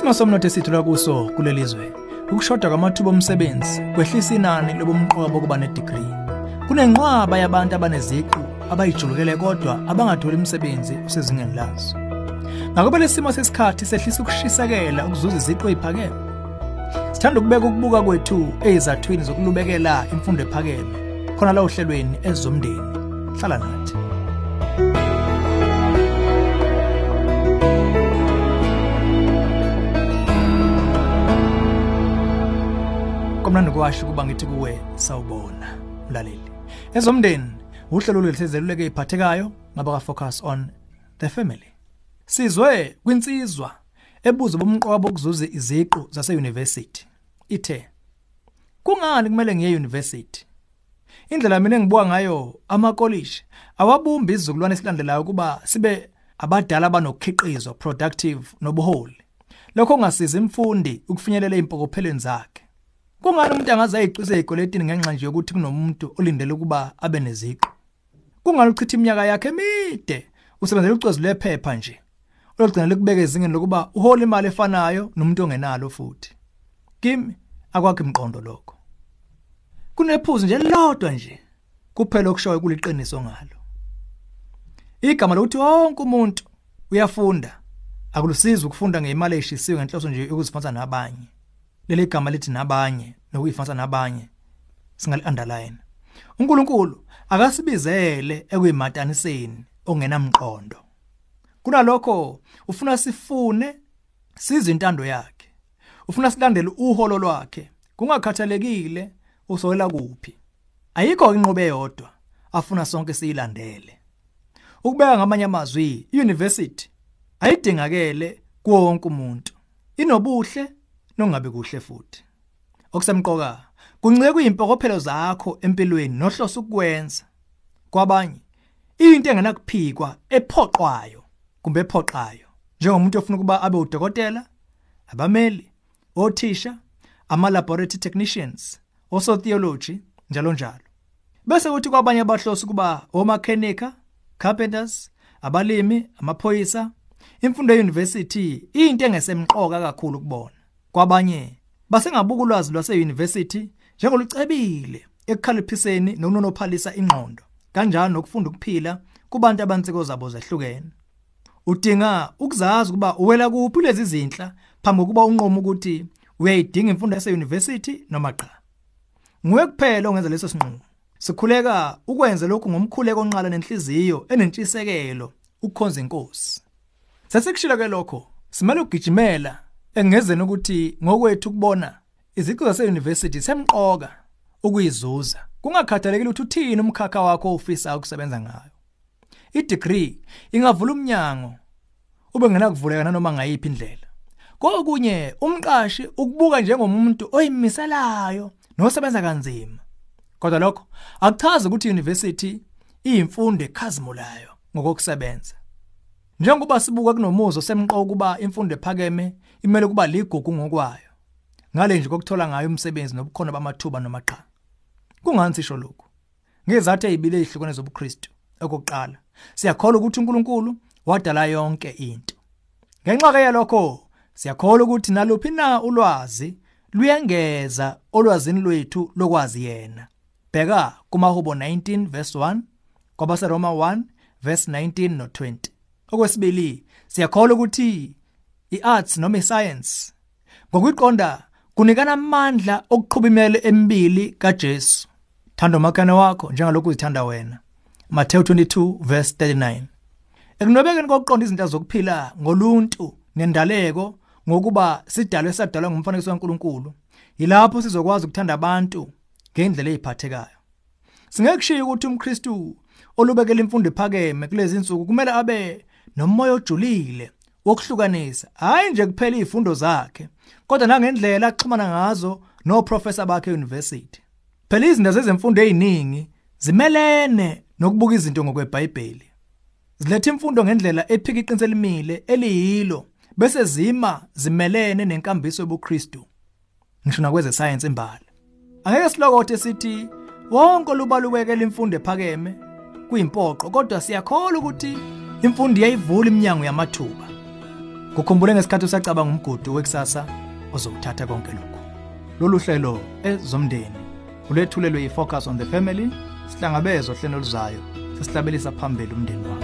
Isimo somnotho esithola kuso kulelizwe ukushoda kwamathuba omsebenzi kwehlisa inani lobumqobo kuba nedegree. Kunenqwaba yabantu abaneziqu abayijulukele kodwa abangatholi imisebenzi usezingeni lazo. Ngakuba lesimo sesikhathi sehlisa ukushisekela ukuzuza iziqu eziphakeme. Sithanda ukubeka ukubuka kwethu ezizathwini zokulubekela imfundo ephakeme khona la ohlelweni ezomndeni. Hlala nathi. Komnandi kwasho kuba ngithi kuwe sawubona mlaleli. Ezomndeni uhlelo lwetheleleke iphathekayo ngaba ka focus on the family. Sizwe kwinsizwa ebuza bomqobo ukuzuza iziqu zase university. Ithe kungani kumele ngiye university? Indlela mina engibuka ngayo amakolishi awabumbi izizukulwane esilandelayo kuba sibe abadala abanokukhiqizo productive nobuholi. Lokho kungasiza imfundi ukufinyelela impokophelweni zakhe. Kungani umuntu angaze ayiqise ezikolletini ngenxa nje yokuthi kunomuntu olindele ukuba abe neziqu? Kungani uchitha iminyaka yakhe emide usebenzela ucwezu lephepha nje? Olugcina likubeka ezingeni lokuba uhola imali efanayo nomuntu ongenalo futhi. Kimi akwakho imqondo lokho. Kunephuzu nje lodwa nje kuphela okushoyo kuliqiniso ngalo. Igama lokuthi wonke umuntu uyafunda akulusizi ukufunda ngeimali eshisiwe ngenhloso nje yokuzifanisa nabanye. Leli gama lithi nabanye nokuyifanisa nabanye singali underline uNkulunkulu akasibizele ekuyimataniseni ongenamqondo. Kunalokho ufuna sifune sizintando yakhe ufuna silandele uholo lwakhe kungakhathalekile usowela kuphi. Ayikho inqobe yodwa afuna sonke siyilandele. Ukubeka ngamanye amazwi iuniversity ayidingakele kuwo wonke umuntu. Inobuhle nongabe kuhle futhi. Okusemqoka kuncike kuyimpokophelo zakho empilweni nohloso ukwenza kwabanye into engenakuphikwa ephoqwayo kumbe ephoqayo njengomuntu ofuna ukuba abe udokotela abameli othisha ama laboratory technicians osotheology njalo njalo. Bese kuthi kwabanye abahlosi kuba omakhenika carpenters abalimi amaphoyisa imfundo yeuniversity into engesemqoka kakhulu kubona. Kwabanye basengabuka ulwazi lwase-university njengolucebile ekukhaliphiseni nokunonophalisa ingqondo kanjalo nokufunda ukuphila kubantu abansiko zabo zehlukene. Udinga ukuzazi ukuba uwela kuphi lezi zinhla phambi kokuba unqomo ukuthi uyayidinga imfundo yase-university noma cha nguwe kuphela ongenza leso sinqumo. Sikhuleka ukwenza lokhu ngomkhuleko onqala nenhliziyo enentshisekelo ukukhonza inkosi. Sesikushila ke lokho simele ugijimela engezeni ukuthi ngokwethu kubona iziqu zase-university semqoka ukuyizuza. Kungakhathalekile ukuthi uthini umkhakha wakho ofisa ukusebenza ngayo. I-degree ingavula umnyango ube ngenakuvuleka nanoma ngayiphi indlela. Kokunye umqashi ukubuka njengomuntu oyimiselayo nosebenza kanzima. Kodwa lokho akuchazi ukuthi i-university iyimfundo ekhazimulayo ngokusebenza njengoba sibuka kunomuzo semqoka kuba imfundo ephakeme imele kuba ligugu ngokwayo ngale nje kokuthola ngayo umsebenzi nobukhona bamathuba noma cha kungani sisho lokhu ngezathu ezibile ezihlukene zobuKristu. Okokuqala siyakholwa ukuthi uNkulunkulu wadala yonke into. Ngenxa ke yalokho siyakholwa ukuthi naluphi na ulwazi luyengeza olwazini lwethu lokwazi yena. Bheka kumahubo 19 verse 1 kwabaseroma 1 verse 19 no 20 okwesibili siyakholwa ukuthi iarts noma iscience ngokuqonda kunikana amandla okuqhuba imele emibili kaJesu. Thanda umakhana wakho njengalokhu uzithanda wena. Matthew 22 verse 39 ekunobekeni kokuqonda izinto zokuphila ngoluntu nendaleko ngokuba sidalwe sadalwa ngumfanekiso kaNkuluNkulu yilapho sizokwazi ukuthanda abantu ngendlela eziphathekayo singekushiya ukuthi umKristu olubekela imfundo ephakeme kulezi insuku kumele abe nomoya ojulile wokuhlukanisa. Hayi nje kuphela izifundo zakhe kodwa nangendlela axhumana ngazo noprofessor bakhe euniversity. Phela izinto zezemfundo eziningi zimelene nokubuka izinto ngokweBhayibheli. Ziletha imfundo ngendlela ephika iqiniso elimile eliyilo bese zima zimelene nenkambiso yobuKristu. Ngisho nakweze science imbala angeke silokothe sithi wonke lubalulekela imfundo ephakeme kuyimpoqo kodwa siyakholwa ukuthi imfundo iyayivula iminyango yamathuba Kukhumbule ngesikhathi usacabanga umgudu wekusasa ozowuthatha konke lokho. Lolu hlelo ezomndeni ulethulelwe yi-Focus on the Family sihlangabezwa hlelo luzayo sesihlabelisa phambili umndeni wakho.